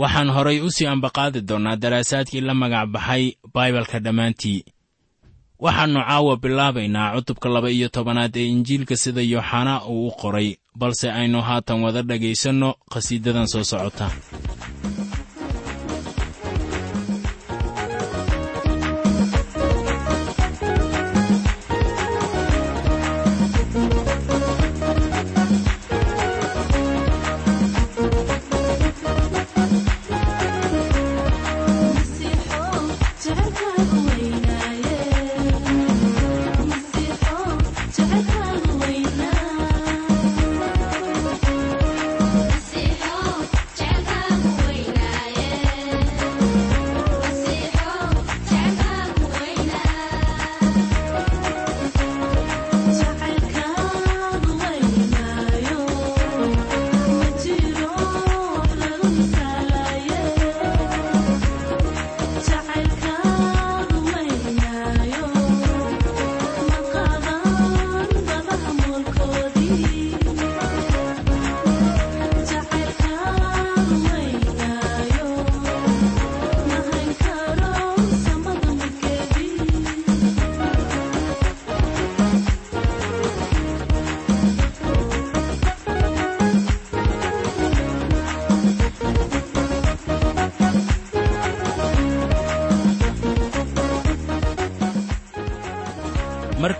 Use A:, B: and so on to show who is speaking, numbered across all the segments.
A: waxaan horay u sii ambaqaadi doonnaa daraasaadkii la magac baxay baibalka dhammaantii. Waxaannu caawa bilaabaynaa cutubka laba iyo tobanaad ee injiilka sida yooxanaa uu u qoray balse aynu haatan wada dhegaysanno khasiidadan soo socota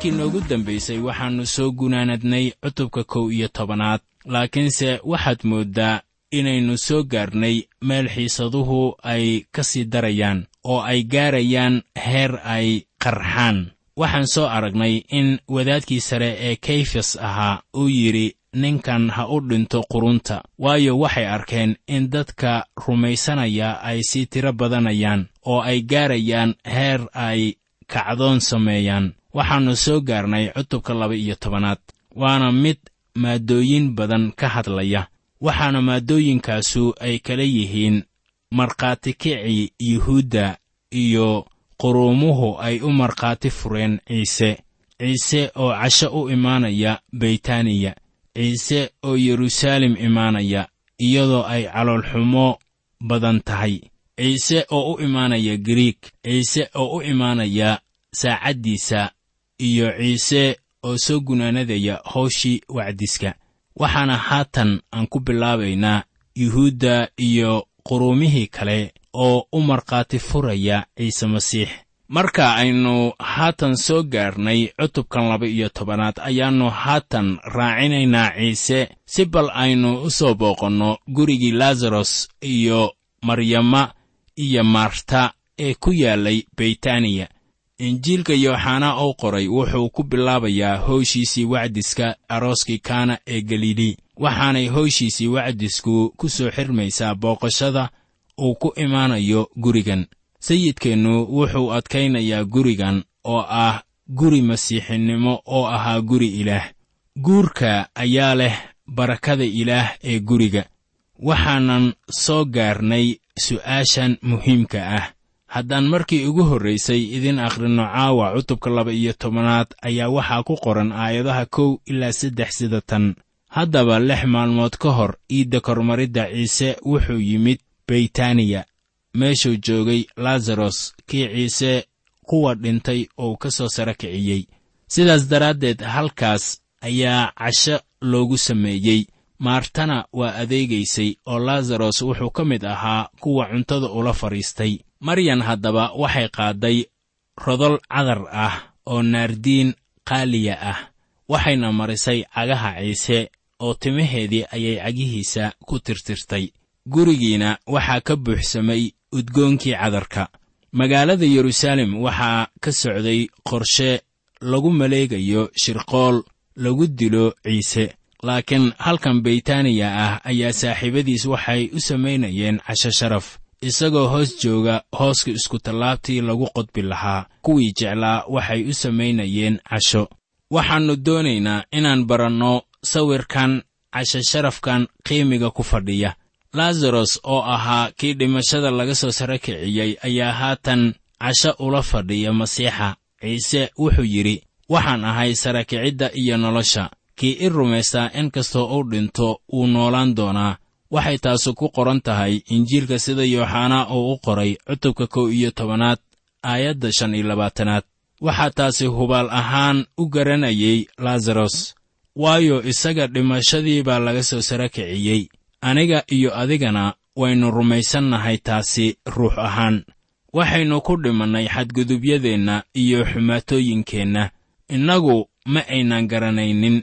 A: markii noogu dambaysay waxaannu soo gunaanadnay cutubka kow iyo tobanaad. Laakiinse waxaad mooddaa inaynu soo gaarnay meel xiisaduhu ay ka sii darayaan oo ay gaarayaan heer ay qarxaan. Waxaan soo aragnay in wadaadkii sare ee kayfas ahaa uu yidhi ninkan ha u dhinto qurunta. Waayo waxay arkeen in dadka rumaysanaya ay sii tiro badanayaan oo ay gaarayaan heer ay kacdoon sameeyaan waxaannu soo gaarnay cutubka laba iyo tobanaad waana mid maaddooyin badan ka hadlaya. Waxaana maaddooyinkaasu ay kala yihiin markhaati kicii yuhuudda iyo quruumuhu ay u markhaati fureen ciise. Ciise oo casho u imaanaya beytaaniya. Ciise oo yeruusaalem imaanaya iyadoo ay caloolxumo badan tahay. Ciise oo u imaanaya giriig ciise oo u imaanaya saacaddiisa iyo ciise oo soo gunaanadaya hawshii wacdiska. Waxaana haatan aan ku bilaabaynaa yuhuudda iyo quruumihii kale oo u markhaati furaya ciise masiix. Marka aynu haatan soo gaarnay cutubkan laba iyo tobanaad ayaannu haatan raacinaynaa ciise si bal aynu u soo booqanno gurigii laasaros iyo maryama iyo maarta ee ku yaallay beytaaniya injiilka yooxanaa oo qoray wuxuu ku bilaabayaa howshiisii wacdiska arooskii kaana ee galilii waxaanay howshiisii wacdisku ku soo xirmaysaa booqashada uu ku imaanayo gurigan. Sayidkeennu wuxuu adkaynayaa gurigan oo ah guri masiixinimo oo ahaa guri ilaah. Guurka ayaa leh barakada ilaah ee guriga waxaanan soo gaarnay su'aashan muhiimka ah haddaan markii ugu horraysay idin akhrinno caawa cutubka laba iyo tobanaad ayaa waxaa ku qoran aayadaha kow ilaa saddex sida tan. Haddaba lix maalmood ka hor iidda kormaridda ciise wuxuu yimid beytaniya meeshuu joogay lazaros kii ciise kuwa dhintay oo ka soo sara kiciyey. Sidaas daraaddeed halkaas ayaa casho loogu sameeyey maartana waa adeegaysay oo lazaros wuxuu ka mid ahaa kuwa cuntada ula fadhiistay. Maryan haddaba waxay qaadday rodol cadar ah oo naardiin qaaliya ah waxayna marisay cagaha ciise oo timaheedii ayay cagihiisa ku tirtirtay. Gurigiina waxaa ka buuxsamay udgoonkii cadarka. Magaalada yeruusaalem waxaa ka socday qorshe lagu maleegayo shirqool lagu dilo ciise laakiin halkan beytaniya ah ayaa saaxiibadiis waxay u samaynayeen casho sharaf isagoo hoos jooga hooska iskutallaabtii lagu qodbi lahaa. Kuwii jeclaa waxay u samaynayeen casho. Waxaannu doonaynaa inaan baranno sawirkan casho sharafkan qiimiga ku fadhiya. Lazaros oo ahaa kii dhimashada laga soo sara kiciyey ayaa haatan casho ula fadhiya masiixa. Ciise wuxuu yidhi waxaan ahay sarakicidda iyo nolosha kii i rumaystaa in kastoo uu dhinto wuu noolaan doonaa. Waxay taasu ku qoran tahay injiilka sida yooxanaa uu u qoray cutubka kow iyo tobanaad aayadda shan iyo labaatanaad. Waxaa taasi hubaal ahaan u garanayay lazaros waayo isaga dhimashadii baa laga soo sara kiciyey aniga iyo adigana waynu rumaysannahay taasi ruux ahaan. Waxaynu ku dhimannay xadgudubyadeenna iyo xumaatooyinkeenna innagu ma aynan garanaynin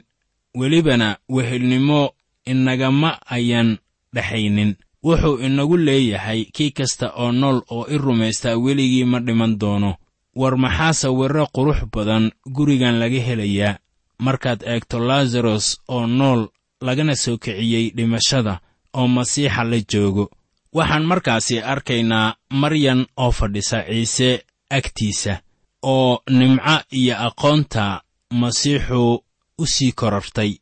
A: welibana wehelnimo inagama ayan dhexaynin. Wuxuu inagu leeyahay kii kasta oo nool oo i rumaystaa weligii ma dhiman doono. War maxaa sawirro qurux badan gurigan laga helayaa? Markaad eegto lazaros oo nool lagana soo kiciyey dhimashada oo masiixa la joogo. Waxaan markaasi arkaynaa maryan oo fadhisa ciise agtiisa oo nimco iyo aqoonta masiixu u sii korartay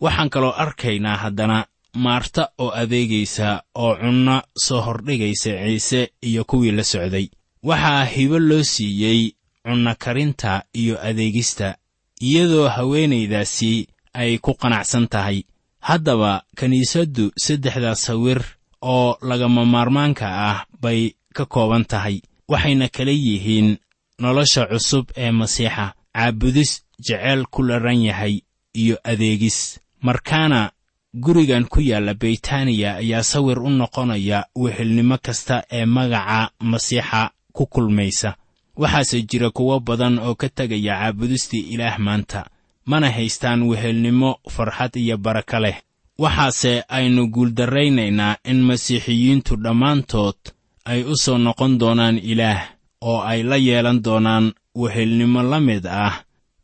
A: waxaan kaloo arkaynaa haddana maarta oo adeegaysa oo cunno soo hordhigaysa ciise iyo kuwii la socday. Waxaa hibo loo siiyey cunno karinta iyo adeegista iyadoo haweenaydaasi ay ku qanacsan tahay. Haddaba kiniisaddu saddexdaas sawir oo lagama maarmaanka ah bay ka kooban tahay waxayna kala yihiin nolosha cusub ee masiixa caabudis jeceyl ku laran yahay iyo adeegis. Markaana gurigan ku yaalla beytaniya ayaa sawir u noqonaya wehelnimo kasta ee magaca masiixa ku kulmaysa. Waxaase jira kuwo badan oo ka tegaya caabudistii ilaah maanta mana haystaan wehelnimo farxad iyo barako leh. Waxaase aynu guuldarraynaynaa in masiixiyiintu dhammaantood ay u soo noqon doonaan ilaah oo ay la yeelan doonaan wehelnimo la mid ah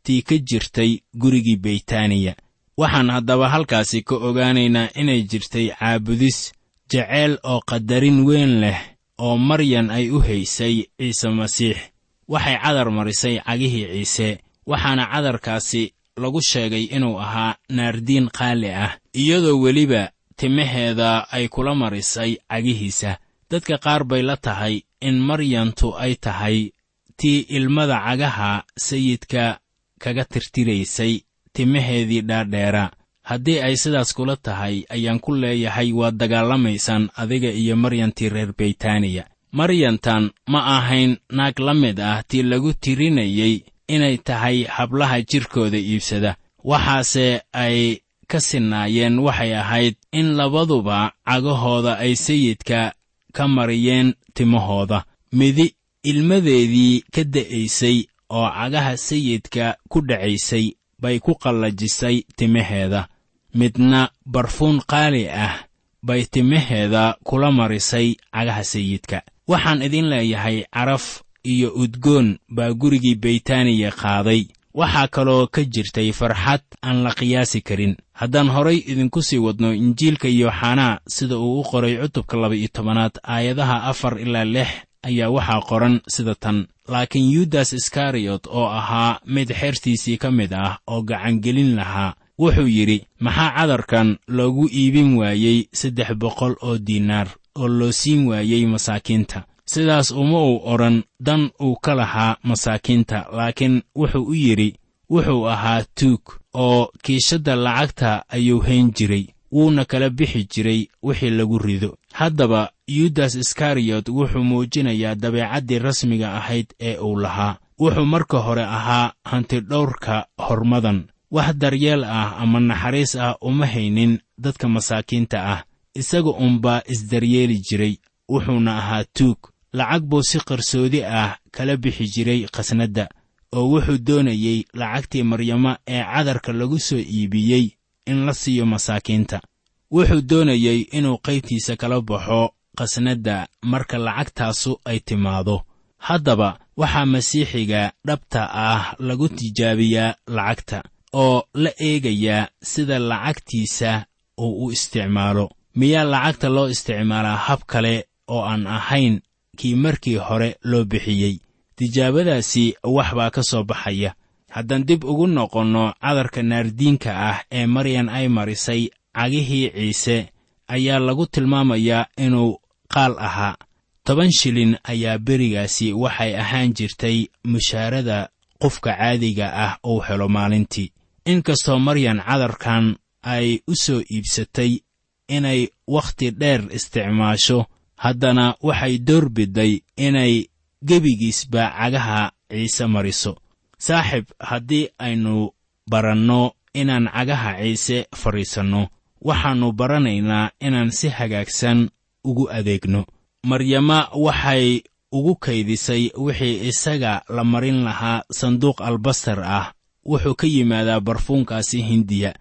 A: tii ka jirtay gurigii beytaniya waxaan haddaba halkaasi ka ogaanaynaa inay jirtay caabudis jeceyl oo qadarin weyn leh oo maryan ay u haysay ciise masiix. Waxay cadar marisay cagihii ciise waxaana cadarkaasi lagu sheegay inuu ahaa naardiin qaali ah iyadoo weliba timaheeda ay kula marisay cagihiisa. Dadka qaar bay la tahay in maryantu ay tahay tii ilmada cagaha sayidka kaga tirtiraysay timaheedii dhaadheera. Haddii ay sidaas kula tahay ayaan ku leeyahay waad dagaalamaysaan adiga iyo maryantii reer beytaniya maryantan ma ahayn naag la mid ah tii lagu tirinayey inay tahay hablaha jidhkooda iibsada. Waxaase ay ka sinnaayeen waxay ahayd in labaduba cagahooda ay sayidka ka mariyeen timahooda. Midi ilmadeedii ka da'aysay oo cagaha sayidka ku dhacaysay bay ku qallajisay timaheeda. Midna barfuun qaali ah bay timaheeda kula marisay cagaha sayidka. Waxaan idin leeyahay caraf iyo udgoon baa gurigii beytaniya qaaday waxaa kaloo ka jirtay farxad aan la qiyaasi karin. Haddaan horay idinku sii wadno injiilka yooxanaa sida uu u qoray cutubka laba-iyo tobanaad aayadaha afar ilaa lix ayaa waxaa qoran sida tan laakiin yudas iskariyot oo ahaa mid xertiisii ka mid ah oo gacangelin lahaa wuxuu yidhi maxaa cadarkan loogu iibin waayey saddex boqol oo diinaar oo loo siin waayey masaakiinta? Sidaas uma uu odhan dan uu ka lahaa masaakiinta. Laakiin wuxuu u yidhi wuxuu ahaa tuug oo kiishadda lacagta ayuu hayn jiray wuuna kala bixi jiray wixii lagu rido. Haddaba yudas iskariyot wuxuu muujinayaa dabeecaddii rasmiga ahayd ee uu lahaa. Wuxuu marka hore ahaa hantidhowrka hormadan. Wax daryeel ah ama naxariis ah uma haynin dadka masaakiinta ah. Isaga unbaa isdaryeeli jiray wuxuuna ahaa tuug. Lacag buu si qarsoodi ah kala bixi jiray khasnadda oo wuxuu doonayey lacagtii maryamo ee cadarka lagu soo iibiyey in la siiyo masaakiinta. Wuxuu doonayey inuu qaybtiisa kala baxo khasnadda marka lacagtaasu ay timaado. Haddaba waxaa masiixiga dhabta ah lagu tijaabiyaa lacagta oo la eegayaa sida lacagtiisa uu u isticmaalo. Miyaa lacagta loo isticmaalaa hab kale oo aan ahayn kii markii hore loo bixiyey? Tijaabadaasi wax baa ka soo baxaya haddaan dib ugu noqonno cadarka naardiinka ah ee maryan ay marisay cagihii ciise ayaa lagu tilmaamayaa inuu qaal ahaa. Toban shilin ayaa berigaasi waxay ahaan jirtay mushaarada qofka caadiga ah uu helo maalintii. Inkastoo maryan cadarkan ay u soo iibsatay inay wakhti dheer isticmaasho haddana waxay door biday inay gebigiisba cagaha ciise mariso saaxib haddii aynu baranno inaan cagaha ciise fadhiisanno waxaannu baranaynaa inaan si hagaagsan ugu adeegno. Maryama waxay ugu kaydisay wixii isaga la marin lahaa sanduuq albastar ah. Wuxuu ka yimaadaa barfuunkaasi hindiya.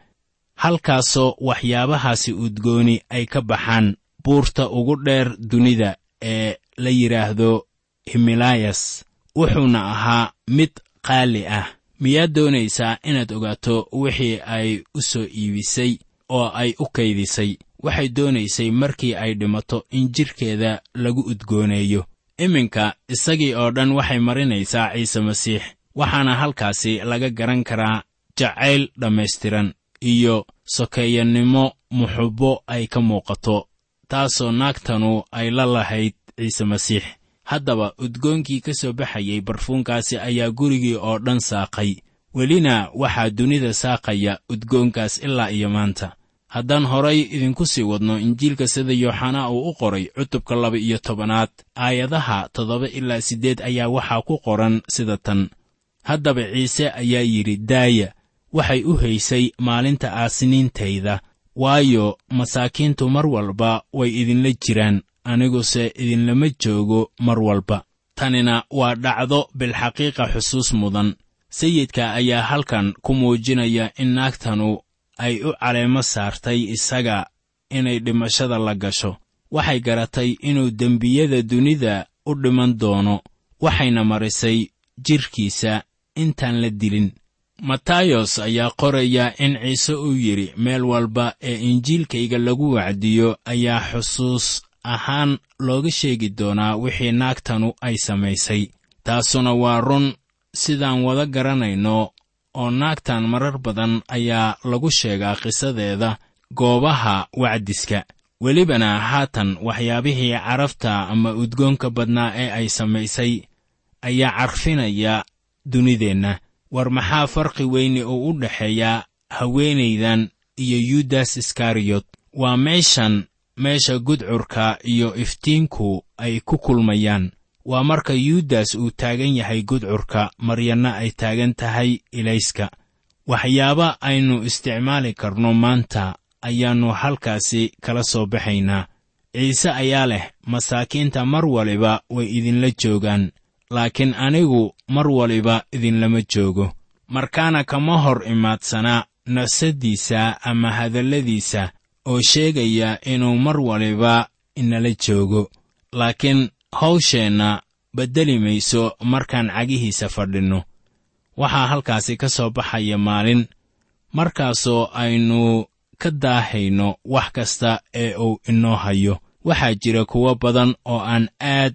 A: Halkaasoo waxyaabahaasi udgooni ay ka baxaan buurta ugu dheer dunida ee la yidhaahdo himilayas wuxuuna ahaa mid qaali ah. Miyaad doonaysaa inaad ogaato wixii ay u soo iibisay oo ay u kaydisay? Waxay doonaysay markii ay dhimato in jidhkeeda lagu udgooneeyo. Iminka isagii oo dhan waxay marinaysaa ciise masiix waxaana halkaasi laga garan karaa jacayl dhammaystiran iyo sokeeyannimo muxubbo ay ka muuqato taasoo naagtanu ay la lahayd ciise masiix haddaba udgoonkii ka soo baxayey barfuunkaasi ayaa gurigii oo dhan saaqay. Welina waxaa dunida saaqaya udgoonkaas ilaa iyo maanta. Haddaan horay idinku sii wadno injiilka sida yooxanaa uu u qoray cutubka laba iyo tobanaad aayadaha toddoba ilaa siddeed ayaa waxaa ku qoran sida tan. Haddaba ciise ayaa yidhi daaya waxay u haysay maalinta aasiniintayda waayo masaakiintu mar walba way idinla jiraan aniguse idinlama joogo mar walba. Tanina waa dhacdo bilxaqiiqa xusuus mudan. Sayidka ayaa halkan ku muujinaya in naagtanu ay u caleemo saartay isaga inay dhimashada la gasho. Waxay garatay inuu dembiyada dunida u dhiman doono. Waxayna marisay jidhkiisa intaan la dilin. Matayos ayaa qoraya in ciise uu yidhi meel walba ee injiilkayga lagu wacdiyo ayaa xusuus ahaan looga sheegi doonaa wixii naagtanu ay samaysay. Taasuna waa run sidaan wada garanayno oo naagtan marar badan ayaa lagu sheegaa qisadeeda goobaha wacdiska. Welibana haatan waxyaabihii carafta ama udgoonka badnaa ee ay samaysay ayaa carfinaya dunideenna. War maxaa farqi weyne oo u dhexeeya haweenaydan iyo yudas iskariyot waa meeshan meesha gudcurka iyo iftiinku ay ku kulmayaan. Waa marka yudas uu taagan yahay gudcurka maryanna ay taagan tahay ilayska. Waxyaaba aynu isticmaali karno maanta ayaannu halkaasi kala soo baxaynaa. Ciise ayaa leh masaakiinta mar waliba way idinla joogaan laakiin anigu mar waliba idinlama joogo. Markaana kama hor imaadsanaa nafsaddiisa ama hadalladiisa oo sheegaya inuu mar waliba inala joogo. Laakiin hawsheenna beddeli mayso markaan cagihiisa fadhinno waxaa halkaasi ka soo baxaya maalin markaasoo aynu ka daahayno wax kasta ee uu inoo hayo. Waxaa jira kuwo badan oo aan aad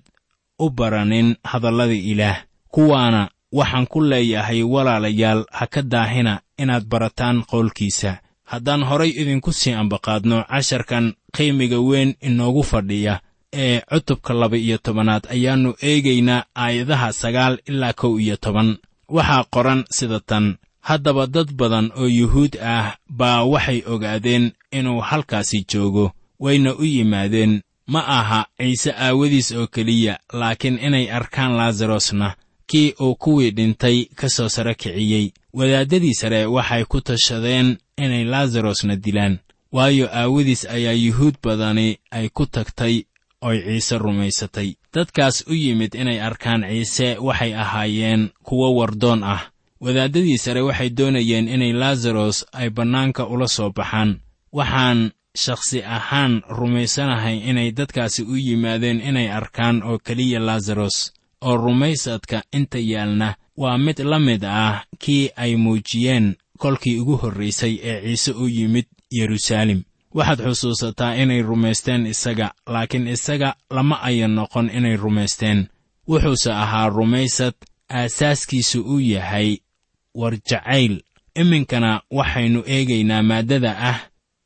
A: u baranin hadallada ilaah kuwaana waxaan ku leeyahay walaalayaal ha ka daahina inaad barataan qowlkiisa haddaan horay idinku sii ambaqaadno casharkan qiimiga weyn inoogu fadhiya ee cutubka laba iyo tobanaad ayaannu eegaynaa aayadaha sagaal ilaa kow iyo toban. Waxaa qoran sida tan haddaba dad badan oo yuhuud ah baa waxay ogaadeen inuu halkaasi joogo wayna u yimaadeen. Ma aha ciise aawadiis oo keliya laakiin inay arkaan laazarosna kii uu kuwii dhintay ka soo sare kiciyey. Wadaaddadii sare waxay ku tashadeen inay laazarosna dilaan. Waayo aawadiis ayaa yuhuud badani ay ku tagtay oy ciise rumaysatay. Dadkaas u yimid inay arkaan ciise waxay ahaayeen kuwo wardoon ah. Wadaaddadii sare waxay doonayeen inay laazaros ay bannaanka ula soo baxaan. Waxaan shakhsi ahaan rumaysanahay inay dadkaasi u yimaadeen inay arkaan oo keliya laazaros oo rumaysadka inta yaalna waa mid la mid ah kii ay muujiyeen kolkii ugu horraysay ee ciise u yimid yeruusaalem waxaad xusuusataa inay rumaysteen isaga laakiin isaga lama ayan noqon inay rumaysteen wuxuuse ahaa rumaysad aasaaskiisu uu yahay war jacayl iminkana waxaynu eegaynaa maaddada ah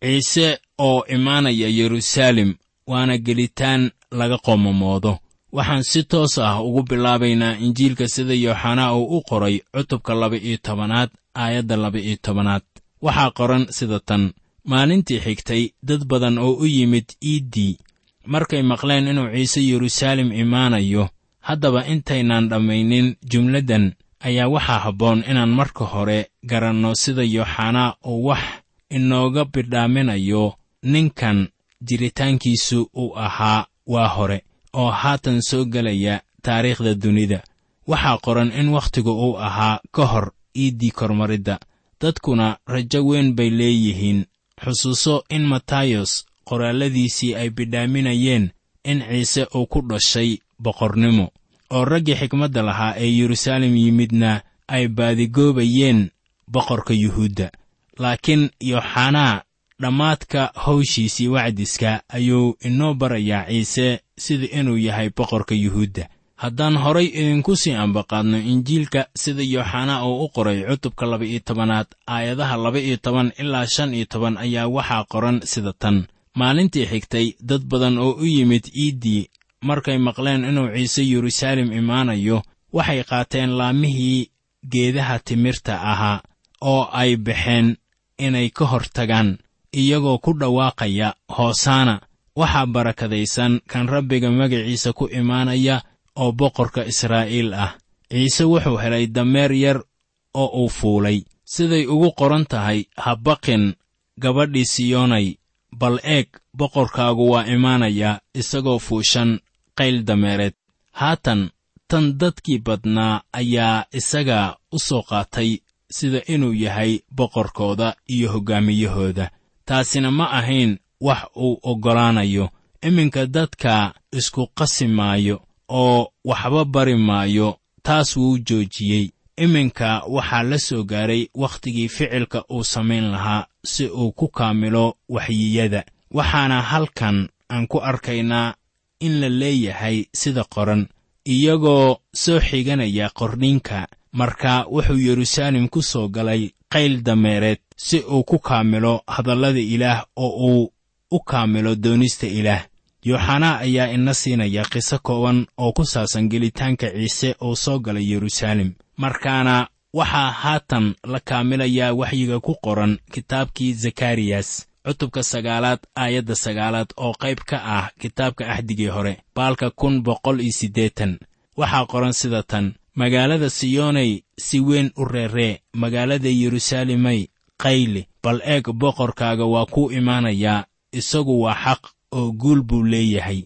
A: ciise oo imaanaya yeruusaalem waana gelitaan laga qoomamoodo. Waxaan si toos ah ugu bilaabaynaa injiilka sida yooxanaa uu u qoray cutubka laba-iyo tobanaad aayadda laba-iyo tobanaad. Waxaa qoran sida tan. Maalintii xigtay dad badan oo u yimid iiddii markay maqleen inuu ciise yeruusaalem imaanayo haddaba intaynaan dhammaynin jumladdan ayaa waxaa habboon inaan marka hore garanno sida yooxanaa uu wax inooga bidhaaminayo. Ninkan jiritaankiisu uu ahaa waa hore oo haatan soo gelaya taariikhda dunida. Waxaa qoran in wakhtigu uu ahaa ka hor iiddii kormaridda. Dadkuna rajo weyn bay leeyihiin. Xusuuso in matayos qoraalladiisii ay bidhaaminayeen in ciise uu ku dhashay boqornimo. Oo raggii xikmadda lahaa ee yeruusaalem yimidna ay baadigoobayeen boqorka yuhuudda. Laakiin yooxanaa dhammaadka hawshiisii wacdiska ayuu inoo barayaa ciise sida inuu yahay boqorka yuhuudda haddaan horay idinku sii ambaqaadno injiilka sida yooxanaa uu u qoray cutubka laba-iyo tobanaad aayadaha laba-iyo toban ilaa shan iyo toban ayaa waxaa qoran sida tan. Maalintii xigtay dad badan oo u yimid iiddii markay maqleen inuu ciise yeruusaalem imaanayo waxay qaateen laamihii geedaha timirta ahaa oo ay baxeen inay ka hor tagaan iyagoo ku dhawaaqaya hoosaana waxaa barakadaysan kan rabbiga magaciisa ku imaanaya oo boqorka israa'iil ah. Ciise wuxuu helay dameer yar oo uu fuulay. Siday ugu qoran tahay ha baqin gabadhii siyoonay bal eeg boqorkaagu waa imaanaya isagoo fuushan qayl dameereed. Haatan tan dadkii badnaa ayaa isaga u soo qaatay sida inuu yahay boqorkooda iyo hoggaamiyahooda taasina ma ahayn wax uu oggolaanayo. Iminka dadka isku qasi maayo oo waxba bari maayo taas wuu joojiyey. Iminka waxaa la soo gaaray wakhtigii ficilka uu samayn lahaa si uu ku kaamilo waxyiyada. Waxaana halkan aan ku arkaynaa in la leeyahay sida qoran iyagoo soo xiganaya qorniinka. Marka wuxuu yeruusaalem ku soo galay qayl dameereed si uu ku kaamilo hadallada ilaah oo uu u kaamilo doonista ilaah yooxanaa ayaa ina siinaya qiso kooban oo ku saabsan gelitaanka ciise oo soo galay yeruusaalem markaana waxaa haatan la kaamilayaa waxyiga ku qoran kitaabkii zakariyas cutubka sagaalaad aayadda sagaalaad oo qayb ka ah kitaabka axdigii hore baalka kun boqol iyo siddeetan. Waxaa qoran sida tan magaalada siyoonay si weyn u reeree magaalada yeruusaalemay qayli bal eeg boqorkaaga waa kuu imaanayaa isagu waa xaq oo guul buu leeyahay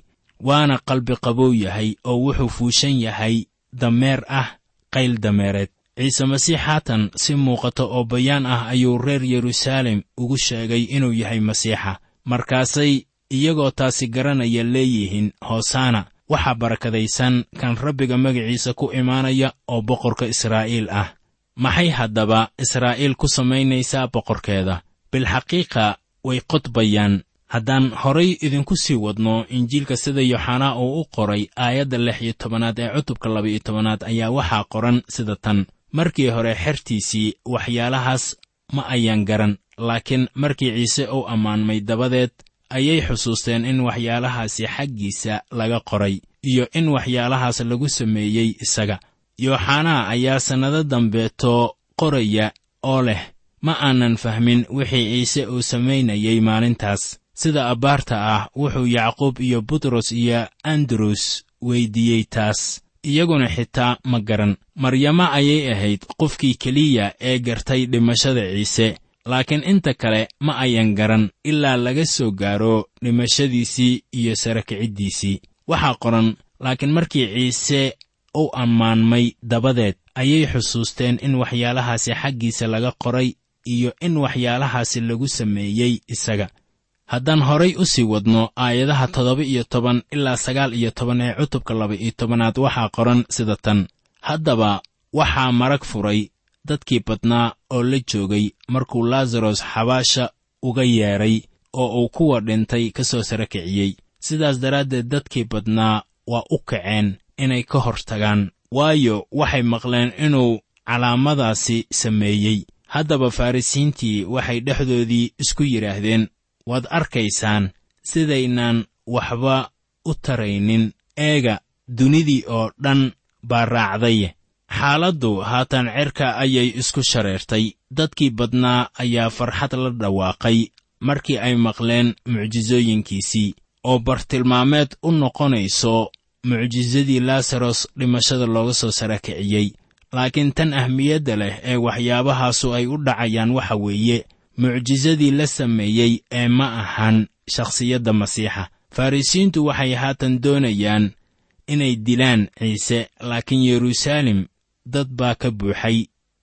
A: waana qalbi qabow yahay oo wuxuu fuushan yahay dameer ah qayl dameereed. Ciise masiix haatan si muuqata oo bayaan ah ayuu reer yeruusaalem ugu sheegay inuu yahay masiixa. Markaasay iyagoo taasi garanaya leeyihiin hoosaana waxaa barakadaysan kan rabbiga magaciisa ku imaanaya oo boqorka israa'iil ah. Maxay haddaba israa'iil ku samaynaysaa boqorkeeda? Bilxaqiiqa way qodbayaan haddaan horay idinku sii wadno injiilka sida yooxanaa uu u qoray aayadda lix iyo tobanaad ee cutubka laba-iyo tobanaad ayaa waxaa qoran sida tan. Markii hore xertiisii waxyaalahaas ma ayaan garan laakiin markii ciise uu ammaanmay dabadeed ayay xusuusteen in waxyaalahaasi xaggiisa laga qoray iyo in waxyaalahaas lagu sameeyey isaga. Yooxanaa ayaa sannado dambeetoo qoraya oo leh ma aanan fahmin wixii ciise uu samaynayey maalintaas sida abbaarta ah wuxuu yacquub iyo butros iyo andros weyddiiyey taas iyaguna xitaa ma garan. Maryamo ayay ahayd qofkii keliya ee gartay dhimashada ciise laakiin inta kale ma ayan garan ilaa laga soo gaaro dhimashadiisii iyo sara kiciddiisii waxaa qoran laakiin markii ciise u ammaanmay dabadeed ayay xusuusteen in waxyaalahaasi xaggiisa laga qoray iyo in waxyaalahaasi lagu sameeyey isaga haddaan horay u sii wadno aayadaha toddoba iyo toban ilaa sagaal iyo toban ee cutubka laba iyo tobanaad waxaa qoran sida tan. Haddaba waxaa marag furay dadkii badnaa oo la joogay markuu laasaros xabaasha uga yeedhay oo uu kuwa dhintay ka soo sara kiciyey sidaas daraaddeed dadkii badnaa waa u kaceen inay ka hor tagaan waayo waxay maqleen inuu calaamadaasi sameeyey. Haddaba farrisiintii waxay dhexdoodii isku yidhaahdeen waad arkaysaan sidaynaan waxba u taraynin. Eega dunidii oo dhan baa raacday. Xaaladdu haatan cerka ayay isku shareertay. Dadkii badnaa ayaa farxad la dhawaaqay markii ay maqleen mucjisooyinkiisii oo bartilmaameed u noqonayso mucjisadii laasaros dhimashada looga soo sara kiciyey laakiin tan ahmiyadda leh ee waxyaabahaasu ay u dhacayaan waxa weeye mucjisadii la sameeyey ee ma ahan shakhsiyadda masiixa. Farrisiintu waxay haatan doonayaan inay dilaan ciise laakiin yeruusaalem dad baa ka buuxay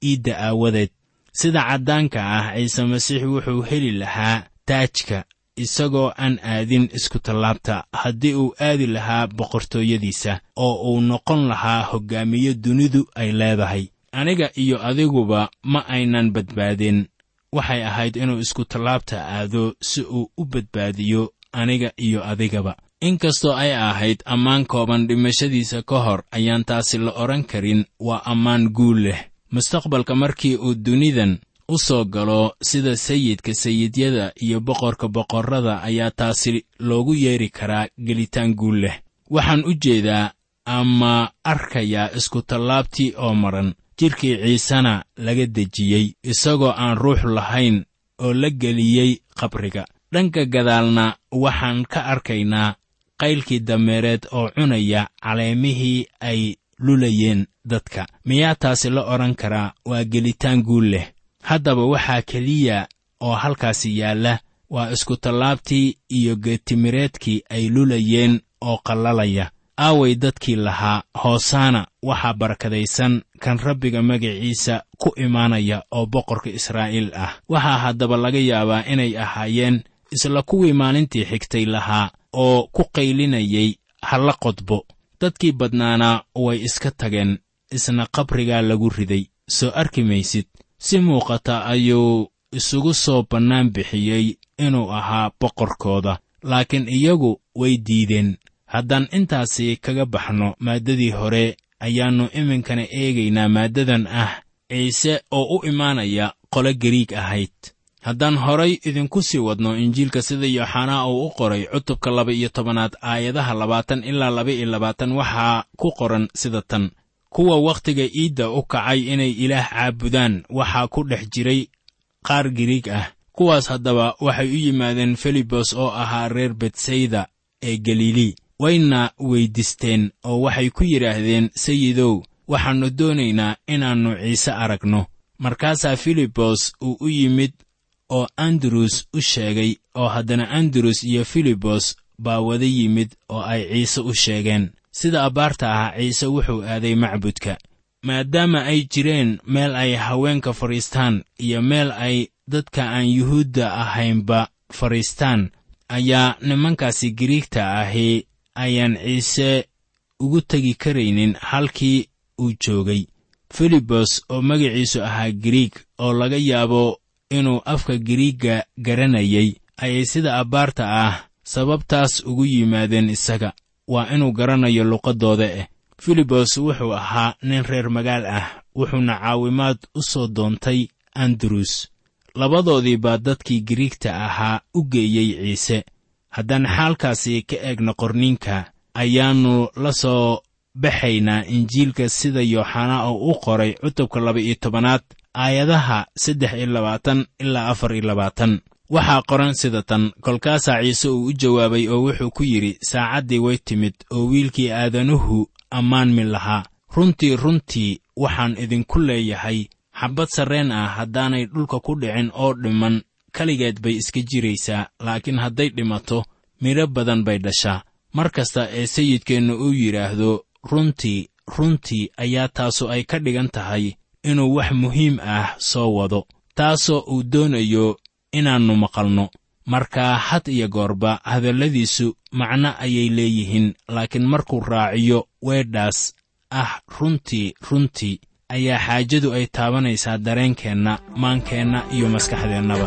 A: iidda aawadeed. Sida caddaanka ah ciise masiix wuxuu heli lahaa taajka isagoo aan aadin iskutallaabta haddii uu aadi lahaa boqortooyadiisa oo uu noqon lahaa hoggaamiye dunidu ay leedahay. Aniga iyo adiguba ma aynan badbaadin waxay ahayd inuu iskutallaabta aado si uu u badbaadiyo aniga iyo adigaba. Inkastoo ay ahayd ammaan kooban dhimashadiisa ka hor ayaan taasi la odhan karin waa ammaan guul leh. Mustaqbalka markii uu dunidan u soo galo sida sayidka sayidyada iyo boqorka boqorrada ayaa taasi loogu yeedhi karaa gelitaan guul leh. Waxaan u jeedaa ama arkayaa iskutallaabtii oo madran jidhkii ciisena laga dejiyey isagoo aan ruux lahayn oo la geliyey qabriga. Dhanka gadaalna waxaan ka arkaynaa qaylkii dameereed oo cunaya caleemihii ay lulayeen dadka. Miyaa taasi la odhan karaa waa gelitaan guul leh. Haddaba waxaa keliya oo halkaasi yaalla waa iskutallaabtii iyo geetimireedkii ay lulayeen oo qallalaya aaway dadkii lahaa hoosaana waxaa barakadaysan kan rabbiga magaciisa ku imaanaya oo boqorka israa'iil ah. Waxaa haddaba laga yaabaa inay ahaayeen isla kuwii maalintii xigtay lahaa oo ku qaylinayay halla qodbo. Dadkii badnaana way iska tageen isna qabrigaa lagu riday. Soo arki maysid si muuqata ayuu isugu soo bannaan bixiyey inuu ahaa boqorkooda laakiin iyagu way diideen haddaan intaasi kaga baxno maaddadii hore ayaannu iminkana eegaynaa maaddadan ah ciise oo u imaanaya qole gariig ahayd. Haddaan horay idinku sii wadno injiilka sida yooxanaa uu u qoray cutubka laba iyo tobanaad aayadaha labaatan ilaa laba iyo labaatan waxaa ku qoran sida tan. Kuwa wakhtiga iidda u kacay inay ilaah caabudaan waxaa ku dhex jiray qaar giriig ah. Kuwaas haddaba waxay u yimaadeen filibos oo ahaa reer betsayda ee galilii wayna weyddiisteen oo waxay ku yidhaahdeen sayidow waxaannu doonaynaa inaannu ciise aragno. Markaasaa filibos uu u yimid oo andrus u sheegay oo haddana andrus iyo filibos baa wada yimid oo ay ciise u sheegeen. Sida abbaarta ah ciise wuxuu aaday macbudka. Maadaama ay jireen meel ay haweenka fadhiistaan iyo meel ay dadka aan yuhuudda ahaynba fadhiistaan ayaa nimankaasi giriigta ahi ayaan ciise ugu tegi karaynin halkii uu joogay. Filibos oo magaciisu ahaa giriig oo laga yaabo inuu afka giriigga garanayay ayay sida abbaarta ah sababtaas ugu yimaadeen isaga. Waa inuu garanayo luqaddooda eh. Filibos wuxuu ahaa nin reer magaal ah wuxuuna caawimaad u soo doontay andrus. Labadoodii baa dadkii giriigta ahaa u geeyey ciise haddaan xaalkaasi ka eegno qorniinka ayaannu la soo baxaynaa injiilka sida yooxanaa oo u qoray cutubka laba iyo tobanaad aayadaha saddex iyo labaatan ilaa afar iyo labaatan. Waxaa qoran sida tan kolkaasaa ciise uu u jawaabay oo wuxuu ku yidhi saacaddii way timid oo wiilkii aadanuhu ammaanmi lahaa. Runtii runtii waxaan idinku leeyahay. Xabbad sarreen ah haddaanay dhulka ku dhicin oo dhimman keligeed bay iska jiraysaa laakiin hadday dhimato midho badan bay dhashaa. Mar kasta ee sayidkeennu uu yidhaahdo runtii runtii ayaa taasu ay ka dhigan tahay inuu wax muhiim ah soo wado taasoo uu doonayo inaannu maqalno. Markaa had iyo goorba hadalladiisu macno ayay leeyihiin laakiin markuu raaciyo weedhaas ah runtii runtii ayaa xaajadu ay taabanaysaa dareenkeenna maankeenna iyo maskaxdeennaba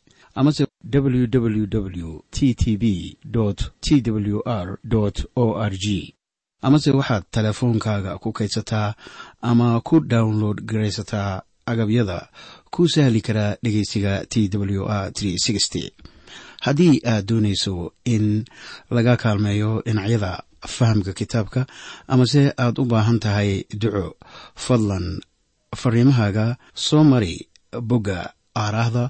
B: amase www t t b t w r o r g. Amase waxaad teleefoonkaaga ku kaydsataa ama ku download garaysataa agabyada ku sahli karaa dhegeysiga t w r haddii aad doonayso in laga kaalmeeyo dhinacyada fahamka kitaabka amase aad u baahan tahay duco fadlan fariimahaaga soo mari bogga aaraahda